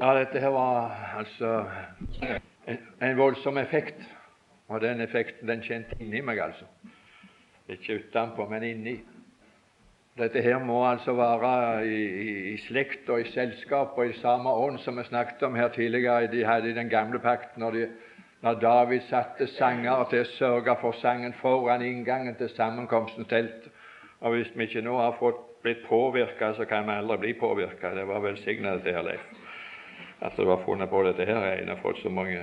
Ja, dette her var altså en, voldsom effekt. Og den effekten den kjente inni meg, altså. Ikke utenpå, men inni. Dette her må altså være i, i, i slekt og i selskap og i samme ånd som vi snakket om her tidligere de hadde i den gamle pakten, når, de, når David satte sanger til å sørge for sangen foran inngangen til sammenkomstens telt. Og hvis vi ikke nå har fått blitt påvirka, så kan vi aldri bli påvirka. Det var velsignet, dette her, Leif at du har funnet på dette her. Jeg har fått så mange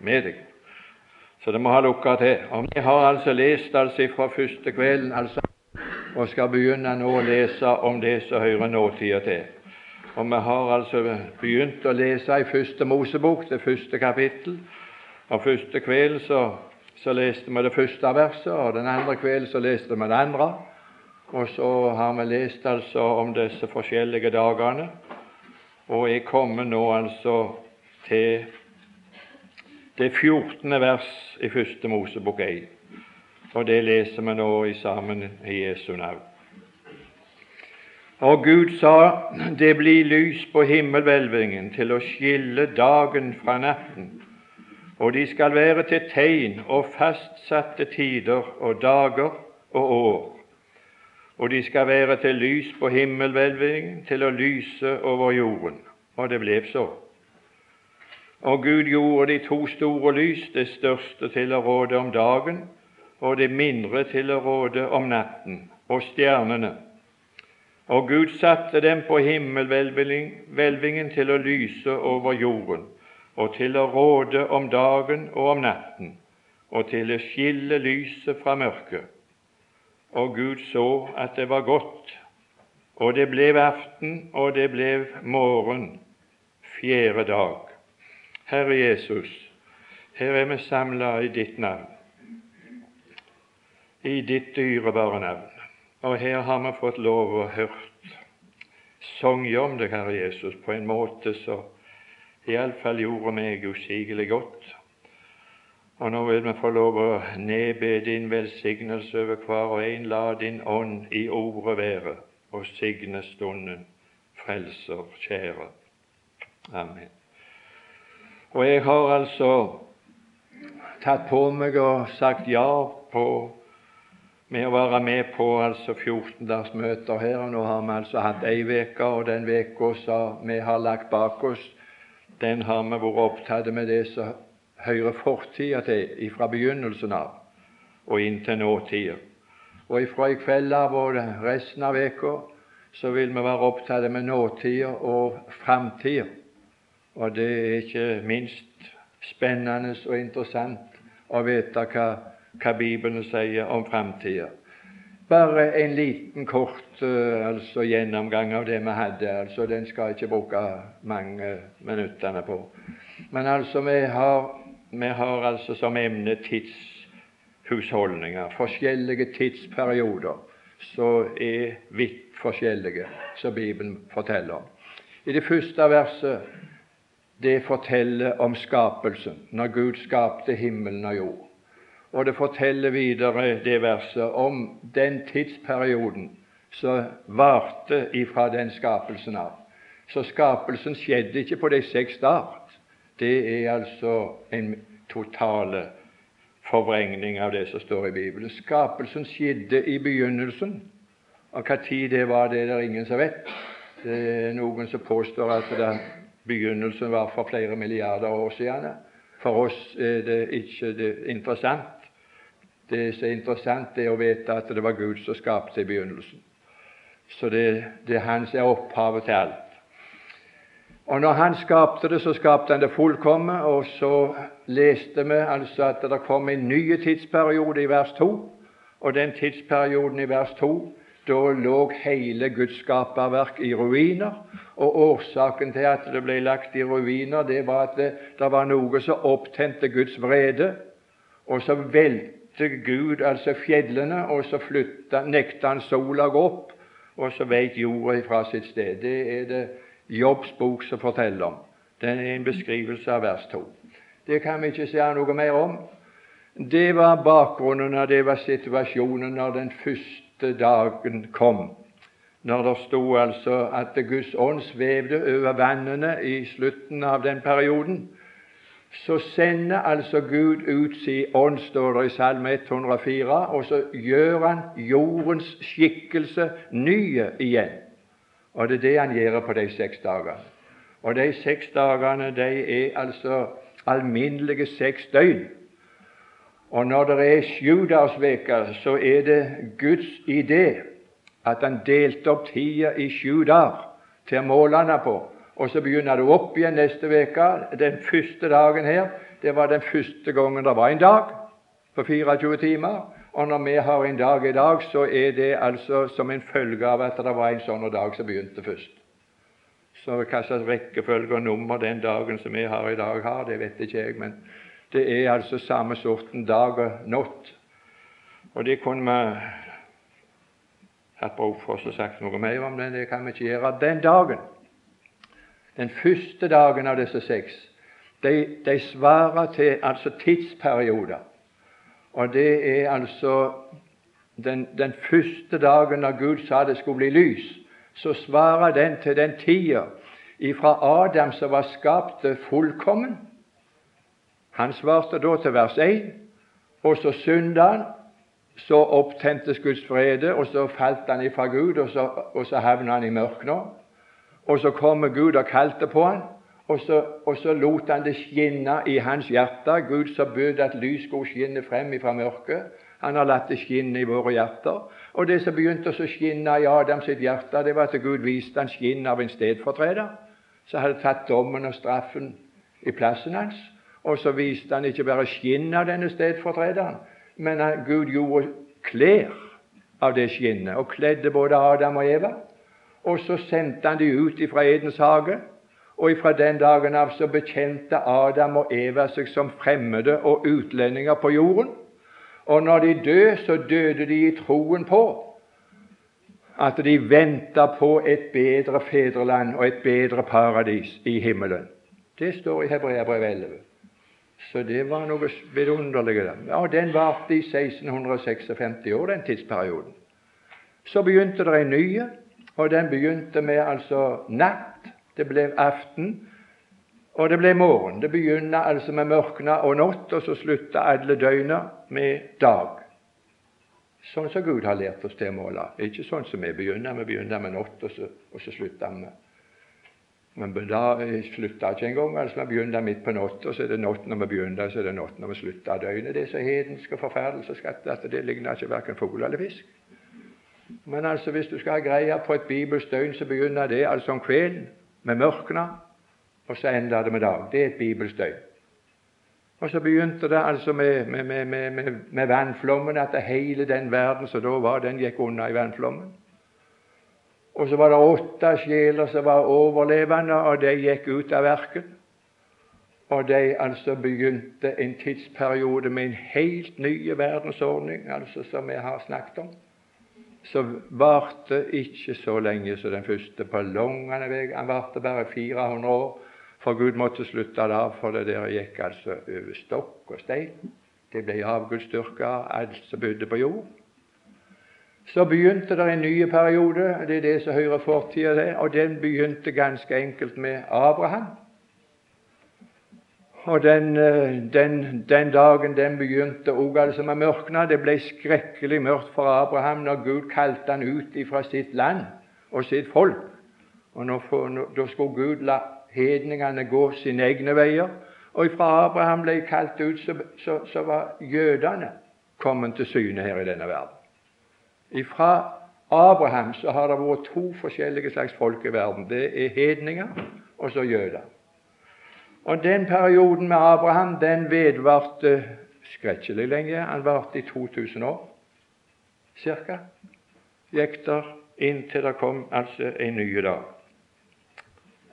med deg. Så det må ha lukka til. Og Vi har altså lest altså fra første kvelden altså, og skal begynne nå å lese om det som hører nåtida til. Og Vi har altså begynt å lese i Første Mosebok, det første kapittel. Og Første kvelden så, så leste vi det første verset, og den andre kvelden så leste vi det andre. Og så har vi lest altså om disse forskjellige dagene. Og jeg kommer nå altså til det 14. vers i Første Mosebok 1. Og det leser vi nå i sammen i Jesu navn. Og Gud sa, det blir lys på himmelhvelvingen til å skille dagen fra natten, og de skal være til tegn og fastsatte tider og dager og år og de skal være til lys på himmelhvelvingen, til å lyse over jorden. Og det ble så. Og Gud gjorde de to store lys, det største til å råde om dagen, og det mindre til å råde om natten, og stjernene. Og Gud satte dem på himmelhvelvingen til å lyse over jorden, og til å råde om dagen og om natten, og til å skille lyset fra mørket og Gud så at det var godt. Og det ble aften, og det ble morgen, fjerde dag. Herre Jesus, her er vi samla i ditt navn, i ditt dyrebare navn. Og her har vi fått lov å hørt sange om deg, Herre Jesus, på en måte som iallfall gjorde meg usigelig godt. Og nå vil vi få lov å nedbe din velsignelse over hver og en. La din ånd i ordet være, og signe stunden, frelser kjære. Amen. Og jeg har altså tatt på meg og sagt ja på med å være med på altså 14-dagsmøter her. og Nå har vi altså hatt ei uke, og den uka vi har lagt bak oss, den har vi vært opptatt med det som hører fortida til fra begynnelsen av og inntil nåtida. Og ifra i kveld av og resten av veka så vil vi være opptatt med nåtida og framtida. Og det er ikke minst spennende og interessant å vite hva, hva Bibelen sier om framtida. Bare en liten, kort uh, altså, gjennomgang av det vi hadde. altså Den skal jeg ikke bruke mange minuttene på. Men altså, vi har vi har altså som emne tidshusholdninger, forskjellige tidsperioder som er vidt forskjellige, som Bibelen forteller om. I det første verset det forteller om skapelsen, når Gud skapte himmelen og jord. Og det forteller videre det verset om den tidsperioden som varte ifra den skapelsen av. Så skapelsen skjedde ikke på de seks dager det er altså en totale forvrengning av det som står i Bibelen. Skapelsen skjedde i begynnelsen. Og hva tid det var, det er det ingen som vet. Det er noen som påstår at det, begynnelsen var for flere milliarder år siden. For oss er det ikke det interessant. Det som er interessant, det er å vite at det var Gud som skapte i begynnelsen. Så det, det er Han som er opphavet til alt. Og når Han skapte det, så skapte Han det fullkomme, og så leste vi altså at det kom en ny tidsperiode i vers 2. Og den tidsperioden i vers 2 da lå hele Guds skaperverk i ruiner. Og årsaken til at det ble lagt i ruiner, det var at det, det var noe som opptente Guds vrede. Og så velte Gud altså fjellene, og så flytta, nekta han sola å gå opp, og så veit jorda fra sitt sted. Det er det Jobbs bok som forteller om. Den er en beskrivelse av vers 2. Det kan vi ikke si noe mer om. Det var bakgrunnen, og det var situasjonen når den første dagen kom. når det sto altså at Guds ånd svevde over vannene i slutten av den perioden, så sender altså Gud ut sin ånd, står det i Salme 104, og så gjør han jordens skikkelse nye igjen. Og det er det han gjør på de seks dagene. Og de seks dagene de er altså alminnelige seks døgn. Og når det er sjudagsveke, så er det Guds idé at han delte opp tida i sju dager til å måle den på. Og så begynner det opp igjen neste uke. Den første dagen her, det var den første gangen det var en dag på 24 timer. Og når vi har en dag i dag, så er det altså som en følge av at det var en sånn dag som begynte først. Så hva slags rekkefølge og nummer den dagen som vi har i dag, har, det vet ikke jeg. Men det er altså samme sorten dag og natt. Og det kunne vi hatt bruk for å sagt noe mer om, men det kan vi ikke gjøre. Den dagen, den første dagen av disse seks, de, de svarer til altså tidsperioder. Og det er altså den, den første dagen da Gud sa det skulle bli lys, så svarer den til den tida ifra Adam som var skapt fullkommen. Han svarte da til vers 1, og så synda. Så opptentes Guds frede, og så falt han ifra Gud, og så, og så havna han i mørket. Og så kommer Gud og kalte på han, og så, og så lot han det skinne i hans hjerte. Gud som bød at lys skulle skinne frem ifra mørket. Han har latt det skinne i våre hjerter. Og det som begynte å skinne i Adams hjerte, det var at Gud viste han skinn av en stedfortreder som hadde tatt dommen og straffen i plassen hans. Og så viste han ikke bare skinn av denne stedfortrederen, men Gud gjorde klær av det skinnet og kledde både Adam og Eva. Og så sendte han dem ut fra Edens hage. Og fra den dagen av så bekjente Adam og Eva seg som fremmede og utlendinger på jorden. Og når de døde, så døde de i troen på at de venta på et bedre fedreland og et bedre paradis i himmelen. Det står i Hebreabrevet 11. Så det var noe vidunderlig. Ja, Den varte i 1656 år, den tidsperioden. Så begynte det en ny og den begynte med altså natt. Det ble aften, og det ble morgen. Det begynner altså med mørkna og natt, og så slutta alle døgna med dag. Sånn som Gud har lært oss til å måle. Ikke sånn som vi begynner. Vi begynner med natt, og så, og så slutter vi. Men da slutter ikke engang. Altså, vi begynner midt på natta, så er det natt når vi begynner, så er det natt når vi slutter døgnet. Det er så hedensk og forferdelsesskatt at det ligner ikke verken fugl eller fisk. Men altså, hvis du skal ha greie på et bibelsk døgn, så begynner det altså om kvelden, med mørkna, og så enda det med dag. Det er et bibelsk. Og så begynte det altså med, med, med, med, vannflommen, at hele den verden som da var, den gikk unna i vannflommen. Og så var det åtte sjeler som var overlevende, og de gikk ut av verken. Og de altså begynte en tidsperiode med en helt ny verdensordning, altså som vi har snakket om så varte ikke så lenge som den første på langene vei. Han varte bare 400 år, for Gud måtte slutte det av, for det der gikk altså over stokk og stein. Det ble avgudsdyrka, alt som bodde på jord. Så begynte det en ny periode, det er det som hører fortida til, og den begynte ganske enkelt med Abraham. Og den, eh, den, den, dagen den begynte òg altså med mørkna. Det ble skrekkelig mørkt for Abraham når Gud kalte han ut fra sitt land og sitt folk. Og når, Da skulle Gud la hedningene gå sine egne veier. Og fra Abraham ble kalt ut, så, så, så var jødene kommet til syne her i denne verden. Ifra Abraham så har det vært to forskjellige slags folk i verden. Det er hedninger og så jøder. Og den perioden med Abraham den vedvarte skrekkelig lenge. Han varte i 2000 år ca. Gikk der inntil det kom altså en ny dag.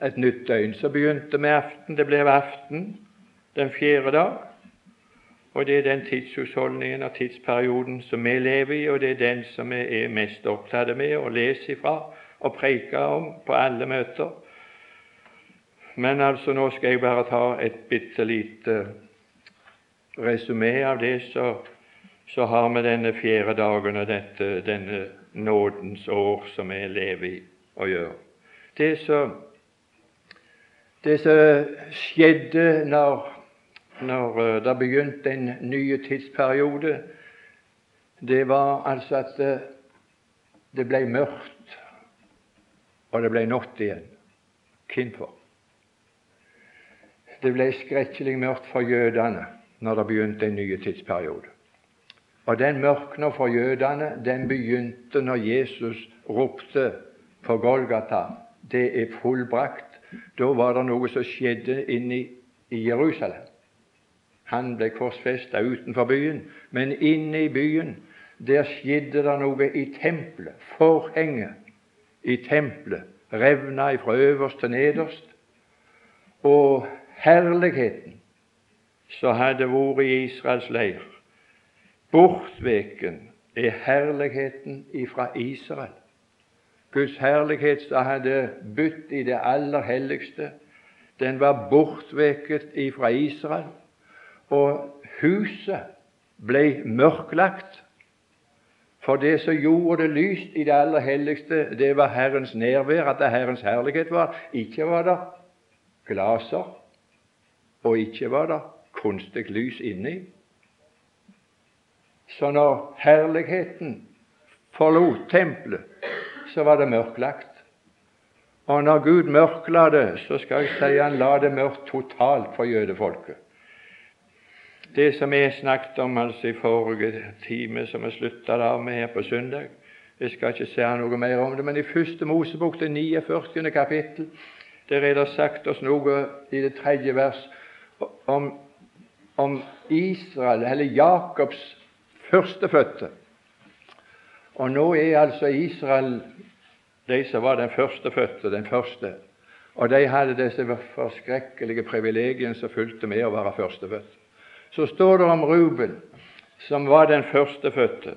Et nytt døgn. Så begynte med aften. Det ble aften den fjerde dag. Og det er den tidshusholdningen og tidsperioden som vi lever i, og det er den som vi er mest opptatt med å lese ifra og preke om på alle møter. Men altså, nå skal jeg bare ta et bitte lite resumé av det så, så har vi denne fjerde dagen og dette, denne nådens år som vi lever i, å gjøre. Det som, skjedde når, når eh, det begynte en ny tidsperiode, det var altså at det, det ble mørkt, og det ble natt igjen. Hvorfor? Det ble skrekkelig mørkt for jødene når det begynte en ny tidsperiode. Og den mørkna for jødene den begynte når Jesus ropte på Golgata det er fullbrakt. Da var det noe som skjedde inne i Jerusalem. Han ble korsfesta utenfor byen, men inne i byen der skjedde det noe i tempelet. Forhenget i tempelet revna fra øverst til nederst. Og herligheten som hadde vært i Israels leir, bortveken er herligheten ifra Israel. Guds herlighet som hadde bytt i det aller helligste, den var bortveket ifra Israel, og huset ble mørklagt. For det som gjorde det lyst i det aller helligste, det var Herrens nærvær, at det Herrens herlighet var. Ikke var det glaser, og ikke var det kunstig lys inni. Så når herligheten forlot tempelet, så var det mørklagt. Og når Gud mørkla det, så skal jeg si han la det mørkt totalt for jødefolket. Det som jeg snakket om altså i forrige time, som vi slutta av med her på søndag Jeg skal ikke si noe mer om det, men i første Mosebok, det 49. kapittel, der er det sagt oss noe i det tredje vers om, om Israel, eller Jakobs førstefødte. Og nå er altså Israel de som var den førstefødte, den første. Og de hadde disse forskrekkelige privilegiene som fulgte med å være førstefødt. Så står det om Ruben, som var den førstefødte,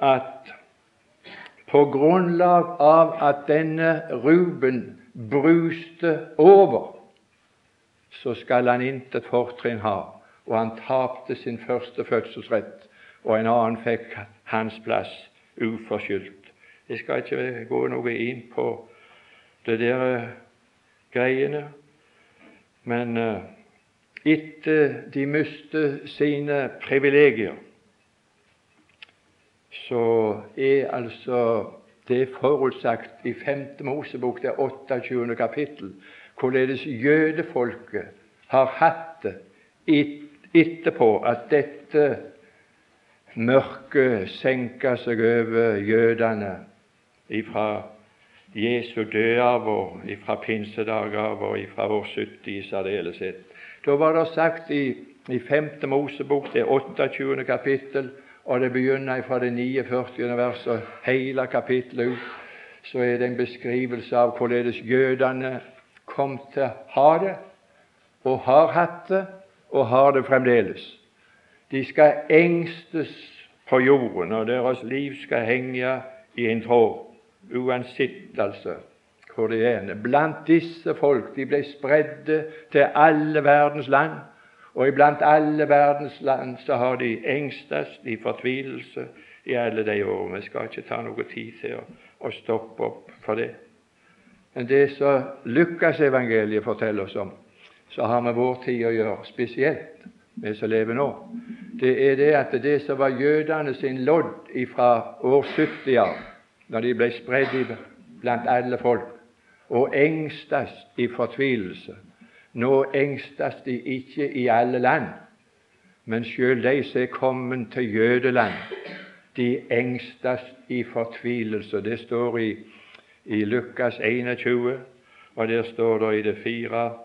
at på grunnlag av at denne Ruben bruste over, så skal han intet fortrinn ha, og han tapte sin første fødselsrett, og en annen fikk hans plass uforskyldt. Jeg skal ikke gå noe inn på det der eh, greiene, men uh, etter de mistet sine privilegier, så er altså det forutsagt i 5. Mosebok, det 28. kapittel, hvorledes jødefolket har hatt det etterpå at dette mørket senka seg over jødene ifra Jesu død og ifra pinsedag av og ifra år 70 i særdeleshet. Da var det sagt i, i 5. Mosebok, det 28. kapittel, og det begynner fra det 49. verset, hele kapittelet ut, så er det en beskrivelse av hvorledes jødene kom til å ha det, og har hatt det, og har det fremdeles. De skal engstes på jorden, og deres liv skal henge i en tråd, uansett altså hvor de er. Blant disse folk de ble spredde til alle verdens land, og iblant alle verdens land så har de engstes i fortvilelse i alle de årene. Vi skal ikke ta noe tid til å, stoppe opp for det. Men det som Lukasevangeliet forteller oss om, så har vi vår tid å gjøre, spesielt vi som lever nå. Det er det at det som var jødene sin lodd fra år 70 av, når de ble spredd blant alle folk, og engstes i fortvilelse. Nå engstes de ikke i alle land, men sjøl de som er kommet til jødeland, de engstes i fortvilelse. Det står i, i Lukas 21, og der står det i det 4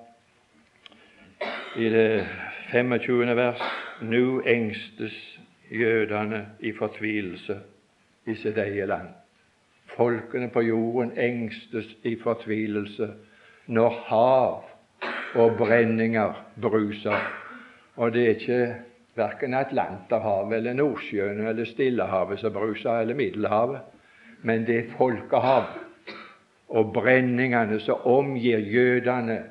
i det 25. vers Nå engstes jødene i fortvilelse i sitt eget land. Folkene på jorden engstes i fortvilelse når hav og brenninger bruser. Og det er ikke verken Atlanterhavet eller Nordsjøen eller Stillehavet som bruser, eller Middelhavet, men det er folkehav og brenningene som omgir jødene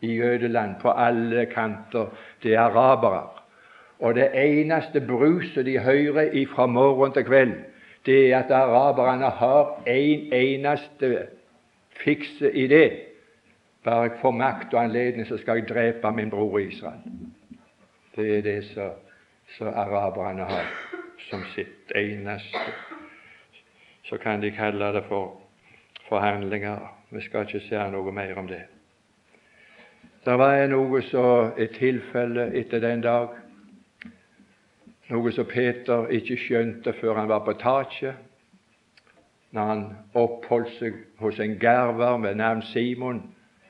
i jødeland på alle kanter. Det er arabere. Og det eneste bruset de hører fra morgen til kveld, det er at araberne har en eneste fikse idé. Bare jeg får makt og anledning, så skal jeg drepe min bror Israel. Det er det som araberne har som sitt eneste. Så kan de kalle det for forhandlinger. Vi skal ikke se noe mer om det. Det var noe så et tilfelle etter den dag, noe som Peter ikke skjønte før han var på taket, når han oppholdt seg hos en gerver med navn Simon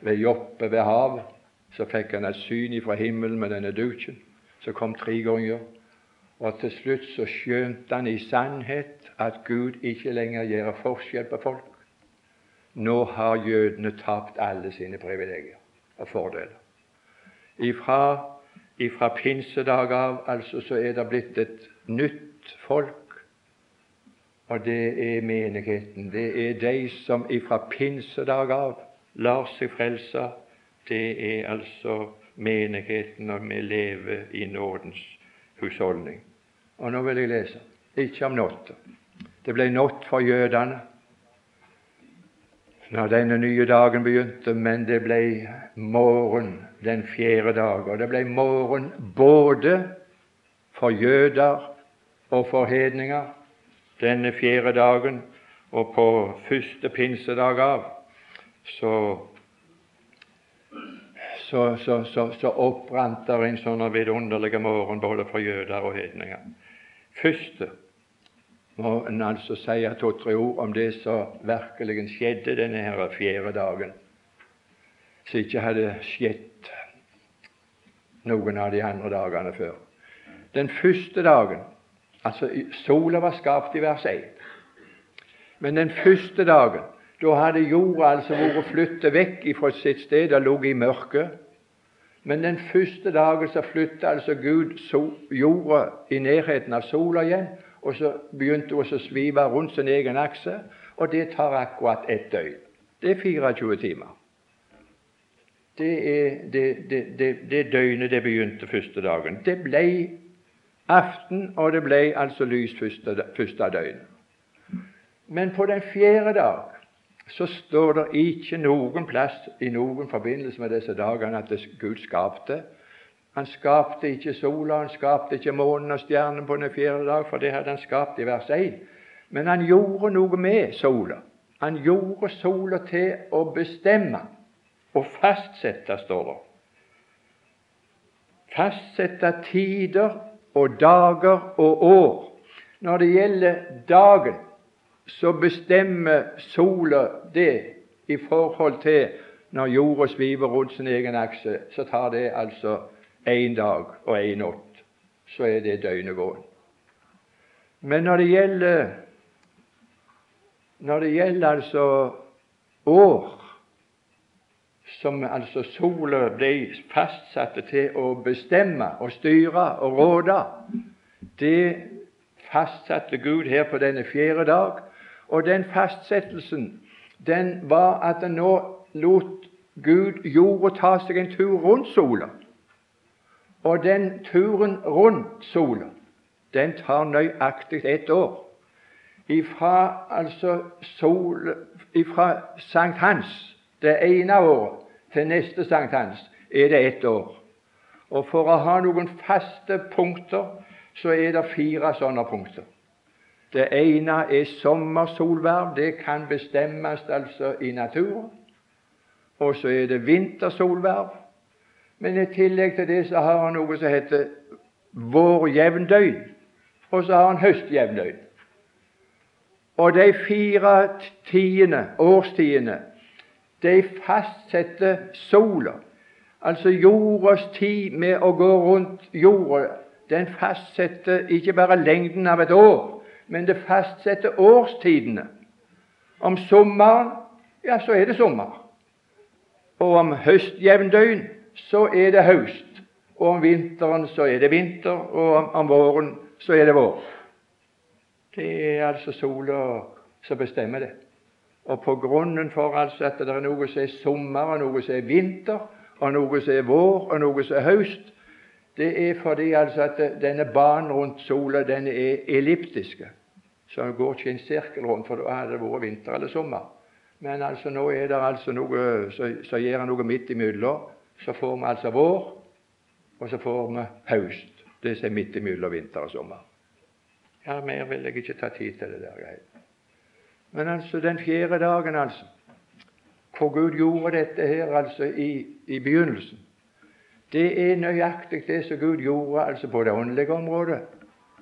ved Joppe ved havet. Så fikk han et syn fra himmelen med denne duken som kom tre ganger. Og til slutt så skjønte han i sannhet at Gud ikke lenger gjør forskjell på folk. Nå har jødene tapt alle sine privilegier og fordeler. Ifra, ifra pinsedag av altså så er det blitt et nytt folk, og det er menigheten. Det er de som ifra pinsedag av lar seg frelse. Det er altså menigheten, og vi lever i nådens husholdning. Og nå vil jeg lese, ikke om natta. Det ble natt for jødene når denne nye dagen begynte, men det ble morgen den fjerde dag. Og det ble morgen både for jøder og for hedninger denne fjerde dagen. Og på første pinsedag av så så, så, så, så opprant det en sånn vidunderlig morgen både for jøder og hedninger. Første må en altså si to-tre ord om det som virkelig skjedde denne her fjerde dagen, som ikke hadde skjedd noen av de andre dagene før. Den første dagen altså Sola var skapt i vers 1. Men den første dagen da hadde jorda altså vært flyttet vekk fra sitt sted og ligget i mørket. Men den første dagen så flytta altså Gud jorda i nærheten av sola igjen, og så begynte hun å svive rundt sin egen akse, og det tar akkurat ett døgn. Det er 24 timer. Det er det, det, det, det døgnet det begynte første dagen. Det ble aften, og det ble altså lys første, første døgn. Men på den fjerde dag så står det ikke noen plass i noen forbindelse med disse dagene at Gud skapte. Han skapte ikke sola, han skapte ikke månen og stjernen på den fjerde dag, for det hadde han skapt i vers 1. Men han gjorde noe med sola. Han gjorde sola til å bestemme og fastsette, står det. Fastsette tider og dager og år. Når det gjelder dagen, så bestemmer sola det i forhold til når jorda sviver rundt sin egen akse, så tar det altså én dag og én natt. Så er det døgnegående. Men når det gjelder når det gjelder altså år, som altså sola ble fastsatte til å bestemme og styre og råde, det fastsatte Gud her på denne fjerde dag. Og den fastsettelsen den var at nå lot Gud jorda ta seg en tur rundt sola. Og den turen rundt sola, den tar nøyaktig ett år. Ifra altså sol, ifra sankthans, det ene året, til neste sankthans, er det ett år. Og for å ha noen faste punkter, så er det fire sånne punkter. Det ene er sommersolverv. Det kan bestemmes altså i naturen. Og så er det vintersolverv. Men i tillegg til det så har han noe som heter vårjevndøgn. Og så har han høstjevndøgn. Og de fire tiende, årstidene, de fastsetter sola. Altså jordas tid med å gå rundt jorda, den fastsetter ikke bare lengden av et år, men det fastsetter årstidene. Om sommeren, ja, så er det sommer. Og om høstjevndøgn, så er det høst. Og om vinteren, så er det vinter. Og om, våren, så er det vår. Det er altså sola som bestemmer det. Og på grunnen for altså at det er noe som er sommer, og noe som er vinter, og noe som er vår, og noe som er høst, det er fordi altså at denne banen rundt sola den er elliptiske. så det går ikke en sirkel rundt, for da hadde det vært vinter eller sommer. Men altså nå er det altså noe som gjør noe midt imellom. Så får vi altså vår, og så får vi høst. Det som er midt imellom vinter og sommer. Ja, mer vil jeg ikke ta tid til det der. Men altså, den fjerde dagen, altså, hvor Gud gjorde dette her altså i, i begynnelsen, det er nøyaktig det som Gud gjorde altså på det åndelige området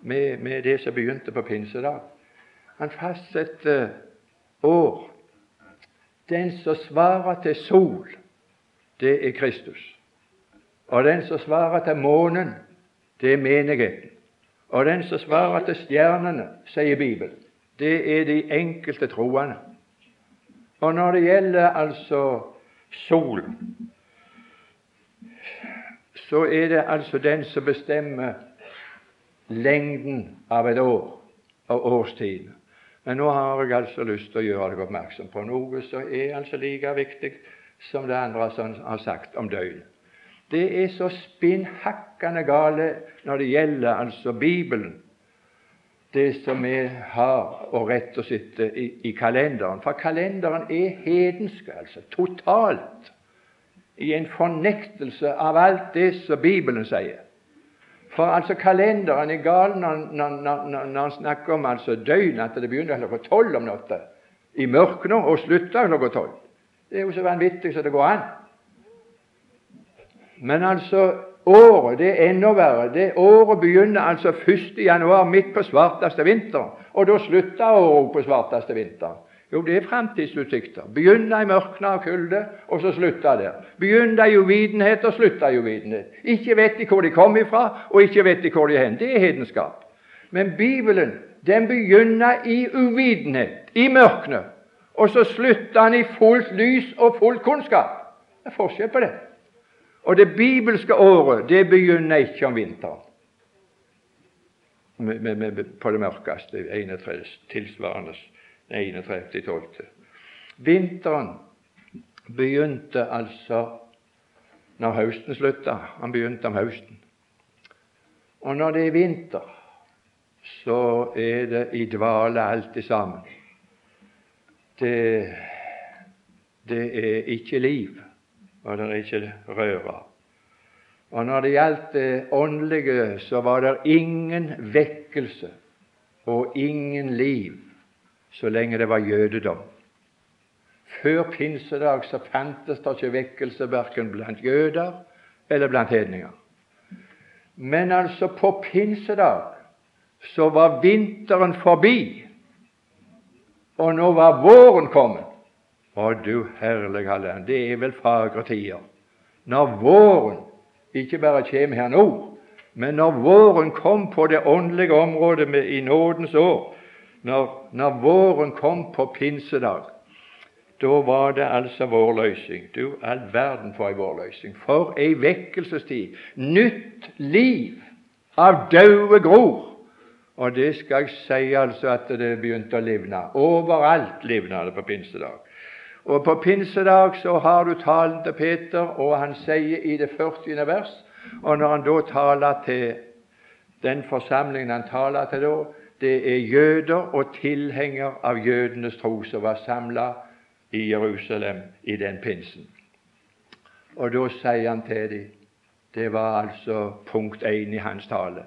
med, med det som begynte på pinsedag. Han fastsetter år. Den som svarer til sol, det er Kristus. Og den som svarer til månen, det er menigheten. Og den som svarer til stjernene, sier Bibelen, det er de enkelte troende. Og når det gjelder altså solen, så er det altså den som bestemmer lengden av et år, av årstiden. Men nå har jeg altså lyst til å gjøre deg oppmerksom på noe som er altså like viktig som det andre har sagt om døgnet. Det er så spinnhakkende gale når det gjelder altså Bibelen, det som vi har å rette oss etter i, i, kalenderen. For kalenderen er hedensk, altså totalt i en fornektelse av alt det som Bibelen sier. For altså kalenderen er gal når han snakker om altså døgn, at det begynner klokka tolv om natta i mørket og slutter klokka tolv. Det er jo så vanvittig som det går an. Men altså året det er enda verre. Det Året begynner altså 1. januar, midt på svarteste vinter. Og da slutter året på svarteste vinter. Jo, det er framtidsutsikter. Begynner i mørkne og kulde, og så slutter der. Begynner i uvitenhet og slutter i uvitenhet. Ikke vet de hvor de kom ifra, og ikke vet de hvor de er hen. Det er hedenskap. Men Bibelen den begynner i uvitenhet, i mørkene, og så slutter han i fullt lys og full kunnskap. Det er forskjell på det. Og det bibelske året det begynner ikke om vinteren med, med, med, på det mørkeste, 31, tilsvarende 31.12. Vinteren begynte altså når høsten slutta. Han begynte om høsten. Og når det er vinter, så er det i dvale alt sammen. Det, det er ikke liv var det ikke røre. Og når det gjaldt det åndelige, så var det ingen vekkelse og ingen liv så lenge det var jødedom. Før pinsedag så fantes det ikke vekkelse verken blant jøder eller blant hedninger. Men altså på pinsedag så var vinteren forbi, og nå var våren kommet. Å, du herlige land, det er vel fagre tider. Når våren ikke bare kommer her nå, men når våren kom på det åndelige området med, i nådens år, når, når våren kom på pinsedag, da var det altså vår løsning. Du, all verden for ei vårløsning. For ei vekkelsestid. Nytt liv av døde gror. Og det skal jeg si altså at det begynte å livne. Overalt livna det på pinsedag. Og På pinsedag så har du talen til Peter, og han sier i det 40. vers Og når han da taler til den forsamlingen han taler til da, det er jøder og tilhenger av jødenes tro som var samla i Jerusalem i den pinsen. Og da sier han til dem Det var altså punkt én i hans tale.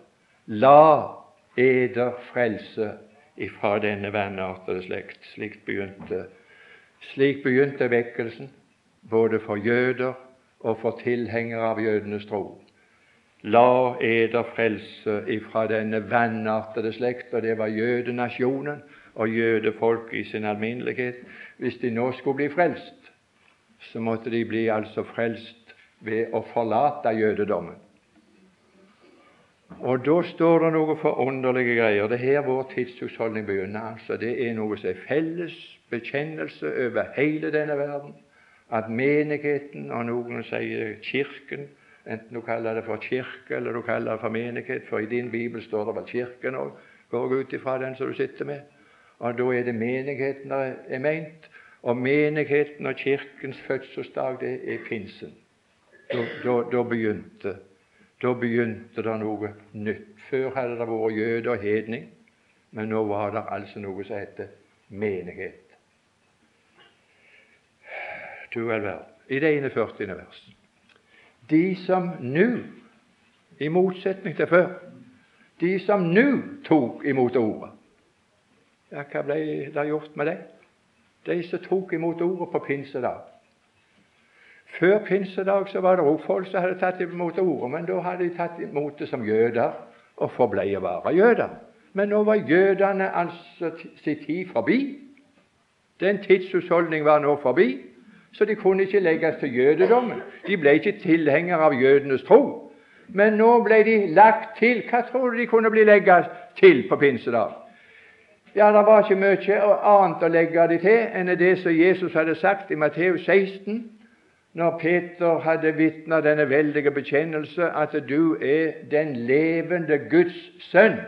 La eder frelse ifra denne vanartede slekt. Slik begynte slik begynte vekkelsen, både for jøder og for tilhengere av jødenes tro. La eder frelse ifra denne vanartede slekt, og det var jødenasjonen og jødefolk i sin alminnelighet. Hvis de nå skulle bli frelst, så måtte de bli altså frelst ved å forlate jødedommen. Og da står det noe forunderlige greier. Det er her vår tidshusholdning begynner. altså. Det er noe som er felles bekjennelse over hele denne verden. At menigheten, og noen sier Kirken, enten du kaller det for kirke eller du kaller det for menighet, for i din bibel står det vel Kirken òg, går ut ifra den som du sitter med. Og da er det menigheten det er ment. Og menigheten og Kirkens fødselsdag, det er pinsen. Da, da, da begynte da begynte det noe nytt. Før hadde det vært jøde og hedning. Men nå var det altså noe som heter menighet. Du vel verden. I det 41. verset. De som nå, i motsetning til før, de som nå tok imot ordet Ja, hva ble det gjort med det? De som tok imot ordet på pinsedag. Før pinsedag så var det også folk som hadde tatt imot ordet, men da hadde de tatt imot det som jøder og forblei å være jøder. Men nå var jødene altså sin tid forbi. Den tidshusholdning var nå forbi, så de kunne ikke legges til jødedommen. De ble ikke tilhengere av jødenes tro. Men nå ble de lagt til. Hva tror du de kunne bli legget til på pinsedag? Ja, det var ikke mye annet å legge dem til enn det som Jesus hadde sagt i Matteus 16, når Peter hadde vitna denne veldige bekjennelse at du er den levende Guds sønn.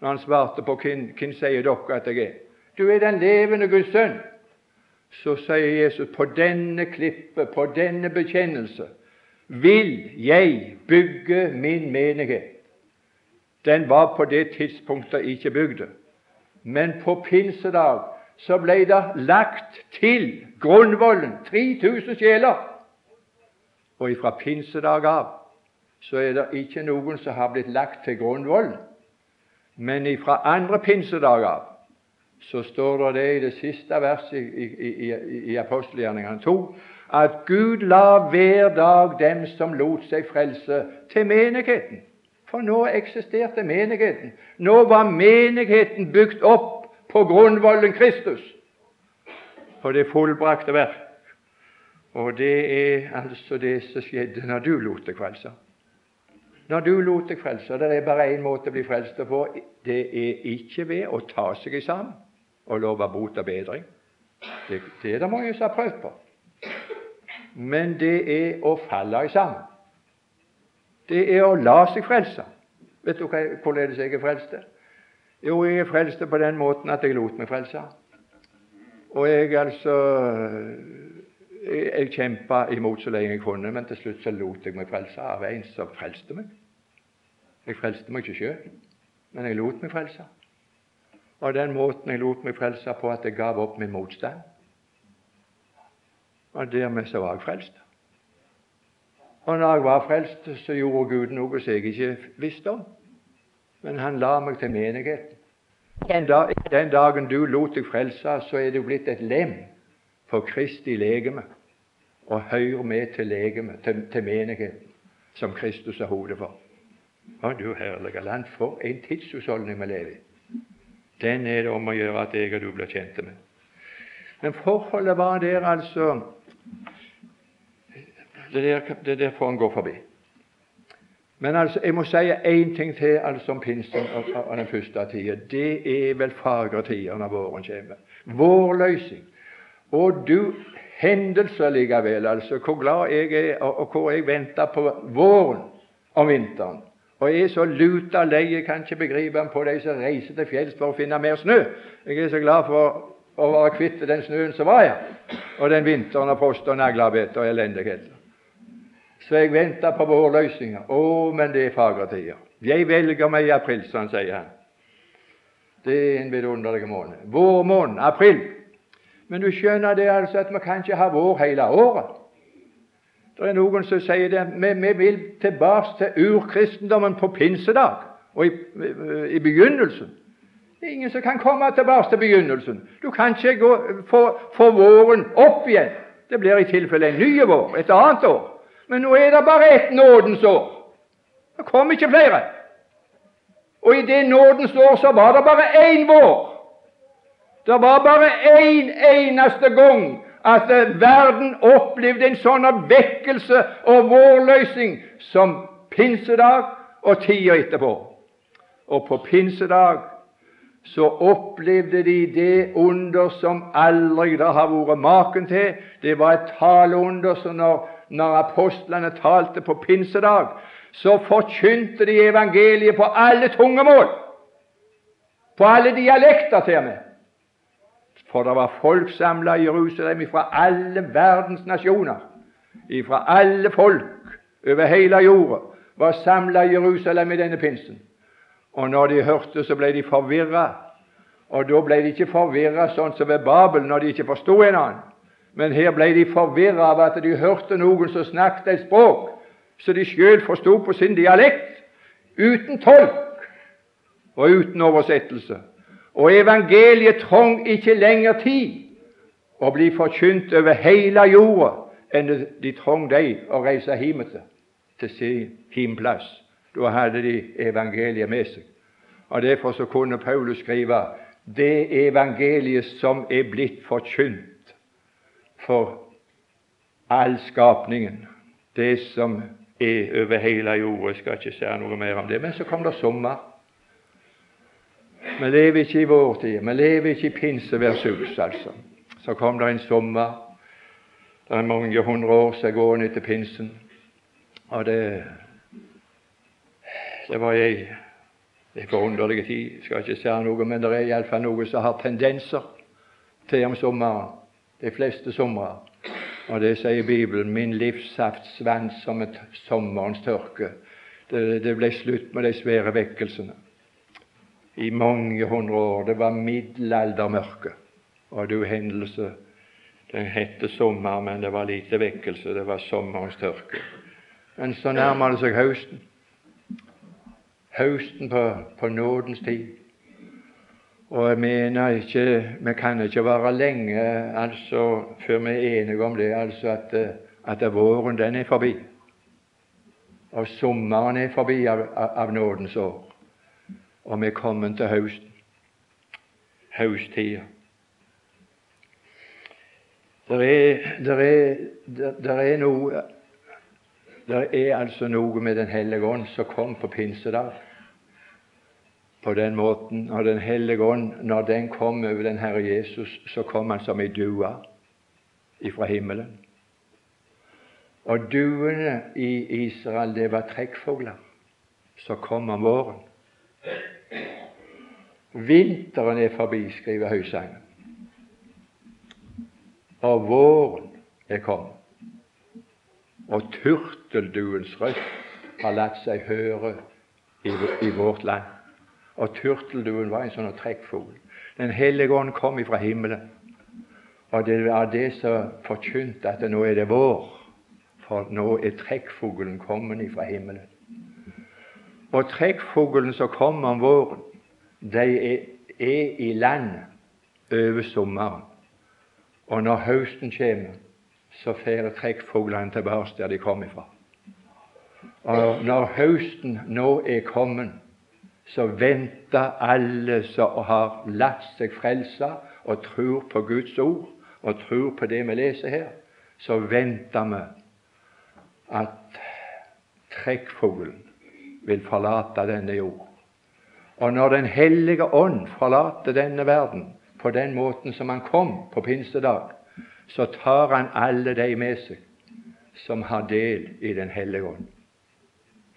Når han svarte på hvem, hvem sier dere at jeg er? Du er den levende Guds sønn. Så sier Jesus på denne klippet, på denne bekjennelse, vil jeg bygge min menighet. Den var på det tidspunktet ikke bygd. Men på pinsedag så ble det lagt til grunnvollen 3000 sjeler. Og ifra pinsedag av så er det ikke noen som har blitt lagt til grunnvollen. Men ifra andre pinsedag av så står det det i det siste verset i, i, i, i apostelgjerningene 2 at Gud la hver dag dem som lot seg frelse, til menigheten. For nå eksisterte menigheten. Nå var menigheten bygd opp på grunnvollen Kristus, på det fullbrakte verk. Og det er altså det som skjedde når du lot deg frelse. Når du lot deg frelse Det er bare én måte å bli frelst på. Det er ikke ved å ta seg sammen og love bot og bedring. Det, det er det mange som har prøvd på. Men det er å falle sammen det er å la seg frelse. Vet du hvordan jeg er frelst? Jo, jeg er frelst på den måten at jeg lot meg frelse. Og jeg altså Jeg, jeg kjempa imot så lenge jeg kunne, men til slutt så lot jeg meg frelse av en som frelste meg. Jeg frelste meg ikke sjøl, men jeg lot meg frelse. Og den måten jeg lot meg frelse på, at jeg gav opp min motstand. Og dermed så var jeg frelst. Og når jeg var frelst, så gjorde Gud noe som jeg ikke visste om. Men han la meg til menigheten. Den, dag, den dagen du lot deg frelse, så er du blitt et lem for Kristi legeme og hører med til legeme, til, til menigheten, som Kristus er hodet for. Å, du herlige land, for en tidshusholdning vi lever i. Den er det om å gjøre at jeg og du blir kjente med. Men forholdet var der altså det der, det er derfor han går forbi. Men altså, jeg må si én ting til altså om pinsen og, og den første tida. Det er vel fagre tider når våren kommer. Vårløsning. Og du hendelser likevel, altså, hvor glad jeg er, og, og hvor jeg venter på våren om vinteren. Og jeg er så luta lei, jeg kan ikke begripe på de som reiser til fjells for å finne mer snø. Jeg er så glad for å være kvitt den snøen som var her, og den vinteren og frost og naglebett og elendighet. Så jeg venter på vårløsninger. Å, men det er fagre tider. Jeg velger meg i april, sånn sier han. Det er en vidunderlig måned. Vårmåned, april. Men du skjønner det altså at vi kan ikke ha vår hele året. Det er noen som sier det. Vi, vi vil tilbake til urkristendommen på pinsedag og i, i, begynnelsen. Det er ingen som kan komme tilbake til begynnelsen. Du kan ikke gå, få, få våren opp igjen. Det blir i tilfelle en ny vår, et annet år. Men nå er det bare ett nådens år. Det kom ikke flere. Og i det nådens år så var det bare én vår. Det var bare én eneste gang at verden opplevde en sånn vekkelse og vårløsning som pinsedag og tida etterpå. Og på pinsedag så opplevde de det under som aldri det har vært maken til. Det var et taleunder som når når apostlene talte på pinsedag, så forkynte de evangeliet på alle tungemål, på alle dialekter til og med. For det var folk samla i Jerusalem fra alle verdens nasjoner, fra alle folk over hele jorda, var samla i Jerusalem i denne pinsen. Og når de hørte, så ble de forvirra. Og da ble de ikke forvirra sånn som ved Babel, når de ikke forsto en annen. Men her ble de forvirra av at de hørte noen som snakket et språk så de sjøl forsto på sin dialekt, uten tolk og uten oversettelse. Og evangeliet trong ikke lenger tid å bli forkynt over hele jorda enn de trong de å reise hjem til, til sin hjemplass. Da hadde de evangeliet med seg. Og Derfor så kunne Paulus skrive det evangeliet som er blitt forkynt for all skapningen, det som er over hele jorda. Jeg skal ikke si noe mer om det. Men så kom det sommer. Vi lever ikke i vår tid. Vi lever ikke i pinseversus, altså. Så kom det en sommer. Det er mange hundre år siden gående etter pinsen. Og det, det var ei er forunderlig tid, jeg skal ikke si noe, men det er iallfall noe som har tendenser til om sommeren. De fleste somre. Og det sier Bibelen. Min livssaft svant som et sommerens tørke. Det, det ble slutt med de svære vekkelsene i mange hundre år. Det var middelaldermørke. Og det hendelse Den het sommer, men det var lite vekkelse. Det var sommerens tørke. Men så nærmer det seg høsten høsten på, på nådens tid. Og mener ikke Vi kan ikke være lenge altså, før vi er enige om det, altså at, at våren den er forbi. Og sommeren er forbi av, av nådens år. Og vi er kommet til høsten. Høsttida. Det er, der er, der, der er Det er altså noe med Den hellige ånd som kom på pinsedag på den måten. Og Den hellige ånd, når den kom over den Herre Jesus, så kom han som ei due ifra himmelen. Og duene i Israel, det var trekkfugler. Så kom om våren. Vinteren er forbi, skriver Høysangen. Og våren er kommet. Og turtelduens røst har latt seg høre i, i vårt land og turtelduen var en sånn trekkfugl. Den hellige ånd kom ifra himmelen, og det var det som forkynte at nå er det vår, for nå er trekkfuglen kommet ifra himmelen. Og trekkfuglen som kommer om våren, de er, i land over sommeren. Og når høsten kommer, så fer trekkfuglene tilbake der de kom ifra. Og når høsten nå er kommet, så venter alle som har latt seg frelse og tror på Guds ord og tror på det vi leser her, så venter vi at trekkfuglen vil forlate denne jord. Og når Den hellige ånd forlater denne verden på den måten som han kom på pinsedag, så tar han alle de med seg som har del i Den hellige ånd.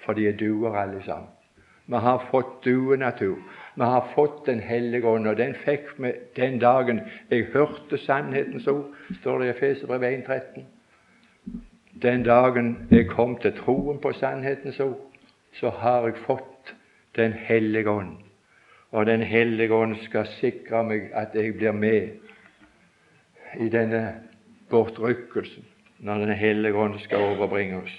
For de er duer alle sammen. Vi har fått duenatur. Vi har fått Den hellige ånd, og den fikk vi den dagen jeg hørte sannhetens ord, står det i Efeserbrevet 1,13. Den dagen jeg kom til troen på sannhetens ord, så har jeg fått Den hellige ånd. Og Den hellige ånd skal sikre meg at jeg blir med i denne bortrykkelsen når Den hellige ånd skal overbringe oss.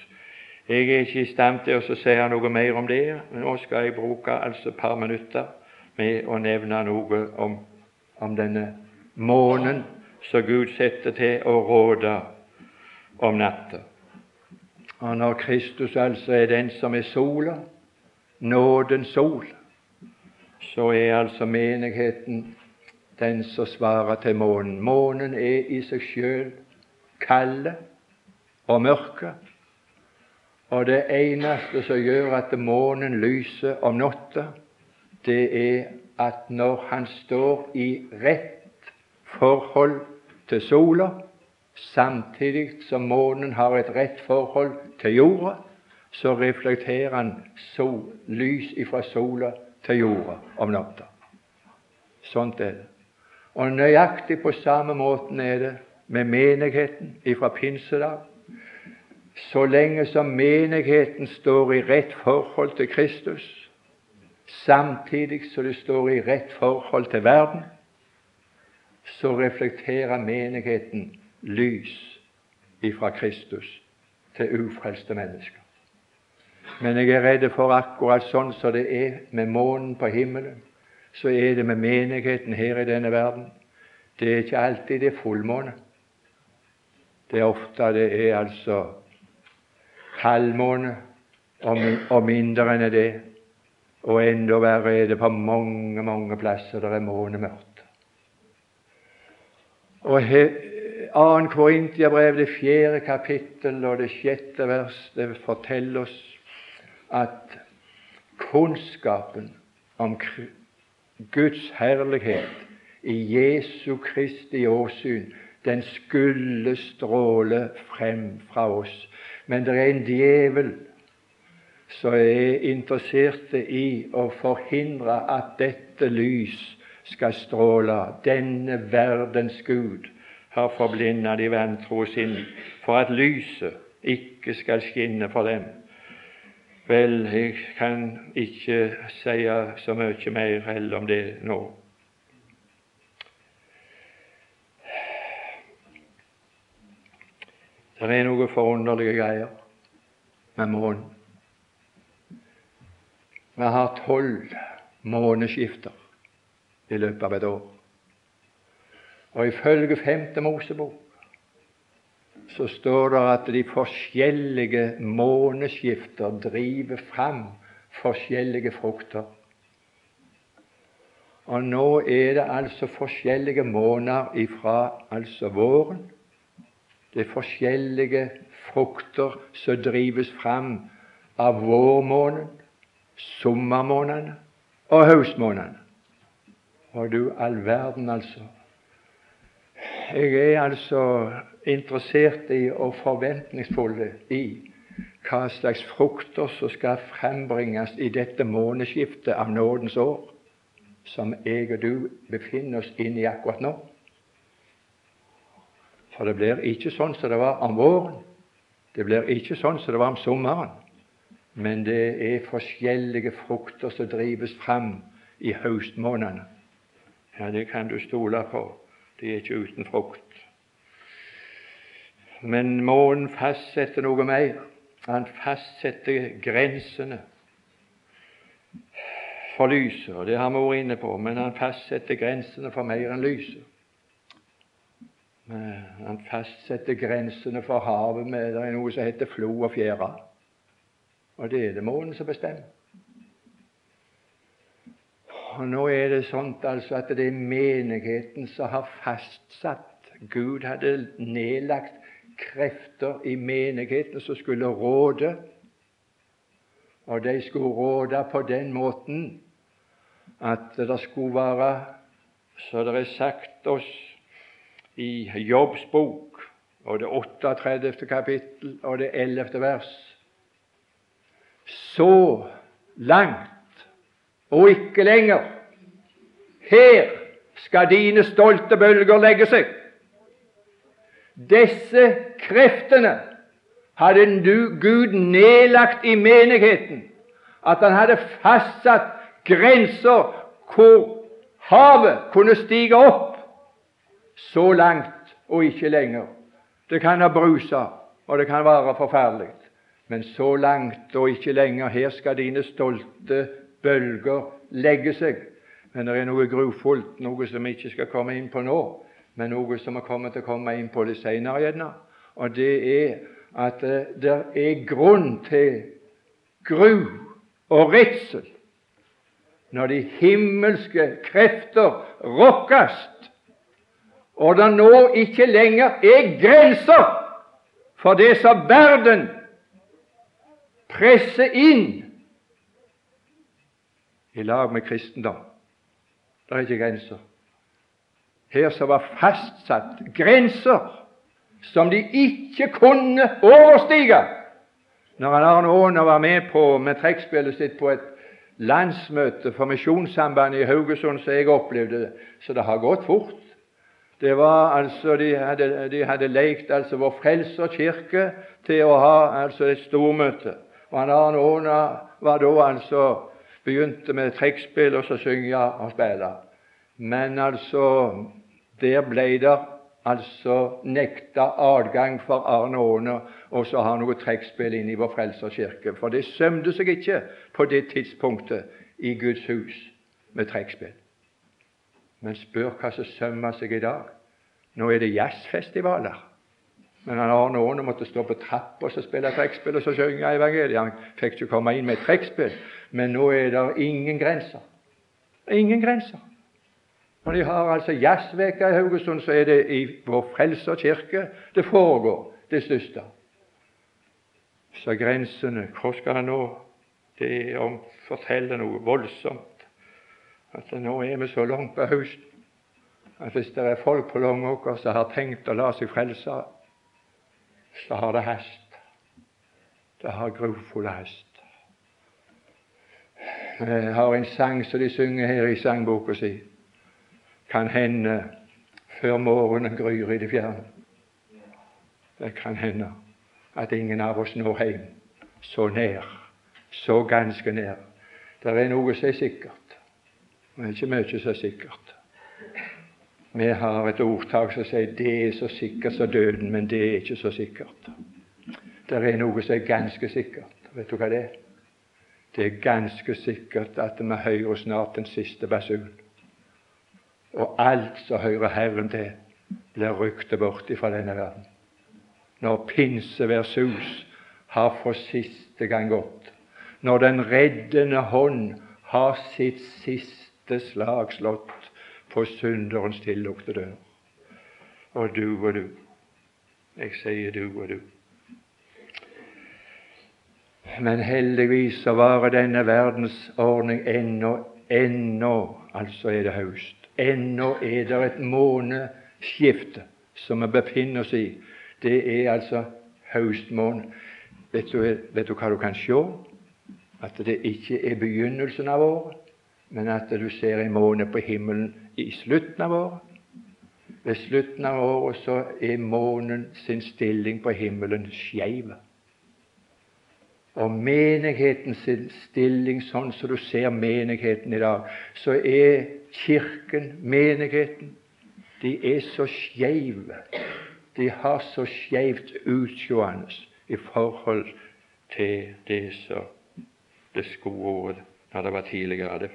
Jeg er ikke i stand til å si noe mer om det, men nå skal jeg bruke altså et par minutter med å nevne noe om, om denne månen som Gud setter til å råde om natta. Og når Kristus altså er den som er sola, nådens sol, så er altså menigheten den som svarer til månen. Månen er i seg sjøl kalde og mørke. Og det eneste som gjør at månen lyser om natta, det er at når han står i rett forhold til sola, samtidig som månen har et rett forhold til jorda, så reflekterer han sol, lys ifra sola til jorda om natta. Sånt er det. Og nøyaktig på samme måten er det med menigheten ifra pinsedag så lenge som menigheten står i rett forhold til Kristus, samtidig som det står i rett forhold til verden, så reflekterer menigheten lys ifra Kristus til ufrelste mennesker. Men jeg er redd for akkurat sånn som det er med månen på himmelen, så er det med menigheten her i denne verden. Det er ikke alltid det er fullmåne. Det er ofte det er altså halvmåne og, mindre enn det. Og enda verre er det på mange, mange plasser der er månemørkt. Og 2. Korintiabrev, det fjerde kapittel og det sjette vers, det forteller oss at kunnskapen om Guds herlighet i Jesu Kristi åsyn, den skulle stråle frem fra oss. Men det er en djevel som er interessert i å forhindre at dette lys skal stråle. Denne verdens Gud har forblindet de vantro sinn, for at lyset ikke skal skinne for dem. Vel, jeg kan ikke si så mye mer heller om det nå. Det er noe forunderlige greier med månen. Vi har tolv måneskifter i løpet av et år. Og ifølge Femte Mosebok så står det at de forskjellige måneskifter driver fram forskjellige frukter. Og nå er det altså forskjellige måneder ifra altså våren. Det er forskjellige frukter som drives fram av vårmånen, sommermånedene og høstmånedene. Og du all verden, altså. Jeg er altså interessert i og forventningsfull i hva slags frukter som skal frembringes i dette måneskiftet av nådens år, som jeg og du befinner oss inne i akkurat nå. For det blir ikke sånn som det var om våren. Det blir ikke sånn som det var om sommeren. Men det er forskjellige frukter som drives fram i høstmånedene. Ja, det kan du stole på. Det er ikke uten frukt. Men månen fastsetter noe mer. Han fastsetter grensene for lyset, og det har vi vært inne på, men han fastsetter grensene for mer enn lyset. Han fastsetter grensene for havet med det er noe som heter flo og fjære. Og det er det månen som bestemmer. Og Nå er det sånn altså at det er menigheten som har fastsatt Gud hadde nedlagt krefter i menigheten som skulle råde. Og de skulle råde på den måten at det skulle være, så det er sagt oss i Jobbs bok, og det 38. kapittel og det 11. vers Så langt og ikke lenger. Her skal dine stolte bølger legge seg. Disse kreftene hadde Gud nedlagt i menigheten, at han hadde fastsatt grenser hvor havet kunne stige opp så langt og ikke lenger. Det kan ha brusa, og det kan være forferdelig, men så langt og ikke lenger. Her skal dine stolte bølger legge seg. Men det er noe grufullt, noe som vi ikke skal komme inn på nå, men noe som vi kommer til å komme inn på det senere. Gjerne. Og det er at eh, det er grunn til gru og redsel når de himmelske krefter rokkes, og det nå ikke lenger er grenser for det som verden presser inn i lag med kristendom. Det er ikke grenser. Her som var fastsatt grenser som de ikke kunne overstige. Når Arne Aane var med på med trekkspillet sitt på et landsmøte for Misjonssambandet i Haugesund, så jeg opplevde det, så det har gått fort. Det var altså, De hadde, de hadde lekt altså Vår Frelser kirke til å ha altså et stormøte. Og Arne Aana var da altså begynte med trekkspill og så synge og spille. Men altså, der ble det altså nekta adgang for Arne Aane og så ha noe trekkspill inne i vår Frelserkirke. For det sømte seg ikke på det tidspunktet i Guds hus med trekkspill. Men spør hva som sømmer seg i dag. Nå er det jazzfestivaler. Men han Arne Aane måtte stå på trappa og spille trekkspill og så synge evangeliet. Han fikk ikke komme inn med trekkspill. Men nå er det ingen grenser. Ingen grenser. Når de har altså jazzveka i Haugesund, så er det i Vår Frelser kirke det foregår, det største. Så grensene Hvor skal han nå? Det er å fortelle noe voldsomt. At nå er vi så langt på høsten at hvis det er folk på Langåker som har tenkt å la seg frelse, så har det hast. Det har grufull hast. Jeg har en sang som de synger her i sangboka si. Kan hende før morgenen gryr i det fjerne. Det kan hende at ingen av oss når hjem så nær, så ganske nær. Det er noe som er sikkert, men ikke mye som er sikkert. Vi har et ordtak som sier 'det er så sikkert som døden', men det er ikke så sikkert. Det er noe som er ganske sikkert. Vet du hva det er? Det er ganske sikkert at vi hører snart den siste basun. Og alt som hører Herren til, blir ryktet bort fra denne verden. Når pinseversus har for siste gang gått, når den reddende hånd har sitt siste slag slått på synderens tillukte dør. Og du og du. Jeg sier du og du. Men heldigvis så varer denne verdensordning ennå, ennå, altså er det høst. Ennå er det et måneskifte som vi befinner oss i. Det er altså høstmåned. Vet vet du hva du kan se? At det ikke er begynnelsen av året, men at du ser en måne på himmelen i slutten av året. Ved slutten av året så er månen sin stilling på himmelen skeiv. Og menigheten sin stilling, sånn som du ser menigheten i dag, så er Kirken, menigheten, de er så skeive. De har så skeivt utsjående i forhold til det som det skulle vært når det var tidligere.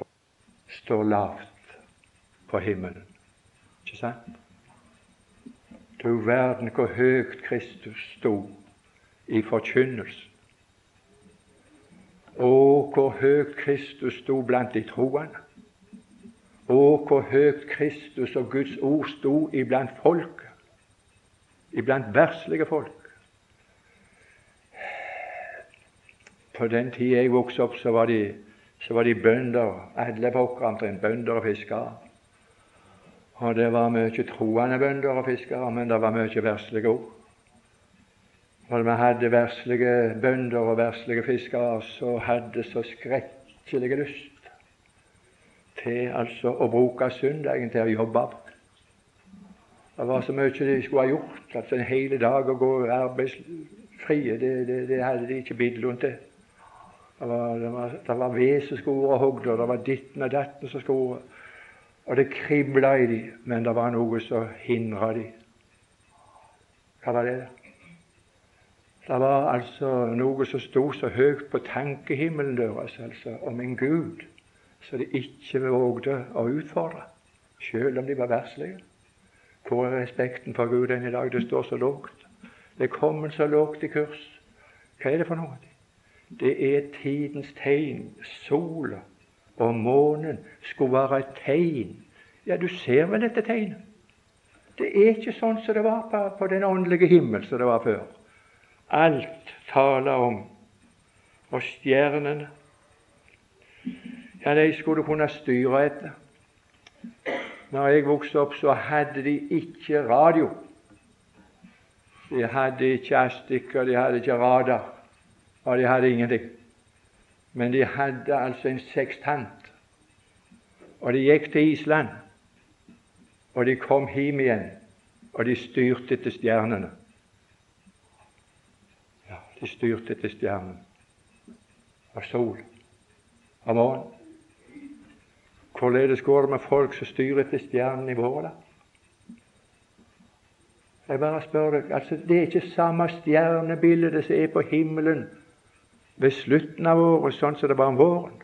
Står lavt på himmelen. Ikke sant? Du verden hvor høyt Kristus sto i forkynnelsen. Og hvor høyt Kristus sto blant de troende. Og hvor høyt Kristus og Guds ord sto iblant folket, iblant verslige folk. På den tida jeg vokste opp, så var de, så var de bønder, alle pokker omtrent, bønder og fiskere. Og det var mye troende bønder og fiskere, men det var mye verslige ord. Når vi hadde verslige bønder og verslige fiskere så hadde så skrekkelig lyst til altså å bruke søndagen til å jobbe. Det var så mye de skulle ha gjort. altså En hel dag å gå arbeidsfrie, det, det, det hadde de ikke bidlund til. Det var, det var, det var ved som skulle være hogd, og det var ditten og datten som skulle og det kribla i dem, men det var noe som hindra dem. Hva var det? Det var altså noe som sto så høyt på tankehimmelen deres altså, om en Gud så de ikke vågde å utfordre, selv om de var verslige. Hvor er respekten for Gud enn i dag? Det står så lågt. Det er kommet så lågt i kurs. Hva er det for noe? Det er tidens tegn. Sola og månen skulle være et tegn. Ja, du ser vel dette tegnet? Det er ikke sånn som det var på, på den åndelige himmel som det var før. Alt taler om Og stjernene Ja, de skulle kunne styre etter. Når jeg vokste opp, så hadde de ikke radio. De hadde ikke astikker, de hadde ikke radar, og de hadde ingenting. Men de hadde altså en sekstant. Og de gikk til Island, og de kom hjem igjen, og de styrte etter stjernene. Ja, de styrte etter stjernene og sol Og morgen. Hvorledes går det med folk som styrer etter stjernene i våre? Jeg bare spør deg, altså Det er ikke samme stjernebilde som er på himmelen ved slutten av året, sånn som det var om våren.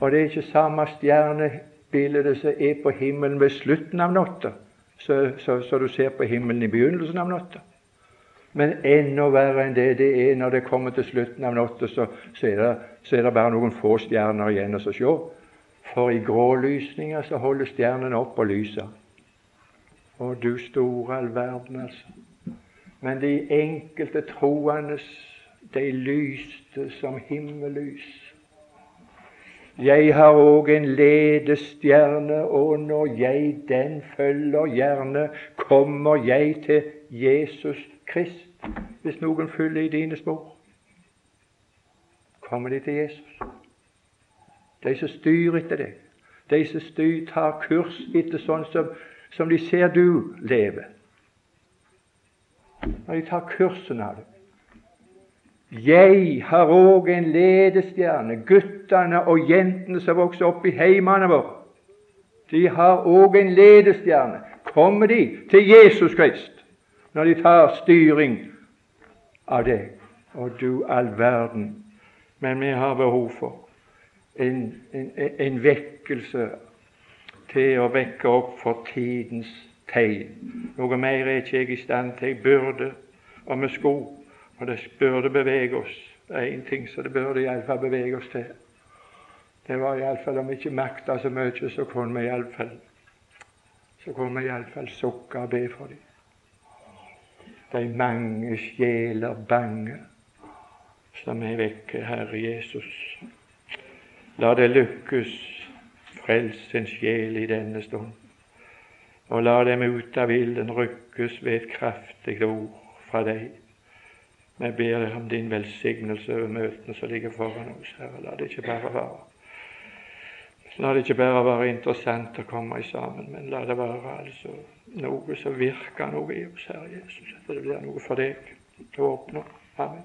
Og det er ikke samme stjernebildet som er på himmelen ved slutten av natta, så, du ser på himmelen i begynnelsen av natta. Men enda verre enn det, det er når det kommer til slutten av natta, så, så, så, er det bare noen få stjerner igjen å se. For i grålysninga så holder stjernene opp og lyser. Å, du store all verden, altså. Men de enkelte troende, de lyste som himmellys. Jeg har òg en ledestjerne, og når jeg den følger gjerne, kommer jeg til Jesus Krist. Hvis noen følger i dine spor, kommer de til Jesus. De som styrer etter deg, de som styr, tar kurs etter sånn som, som de ser du lever. Når de tar kursen av det. Jeg har òg en ledestjerne. Guttene og jentene som vokser opp i heimene våre, de har òg en ledestjerne. Kommer de til Jesus Krist når de tar styring av deg? Og du all verden. Men vi har behov for en, en, en vekkelse til å vekke opp for tidens tegn. Noe mer er ikke jeg i stand til. Jeg burde, og vi skulle, og det burde bevege oss. Det er én ting som det burde iallfall bevege oss til. Det var iallfall om vi ikke makta så mye, så kunne vi iallfall så kunne vi iallfall sukke og be for dem. De mange sjeler bange som er vekke, Herre Jesus. La det lykkes Frels sin sjel i denne stund. Og la dem ut av ilden rykkes ved et kraftig ord fra deg. Vi ber om din velsignelse over møtene som ligger foran oss, Herre. La det ikke bare være La det ikke bare være interessant å komme sammen, men la det være altså noe som virker noe i oss, Herre Jesus. At det blir noe for deg å oppnå. Amen.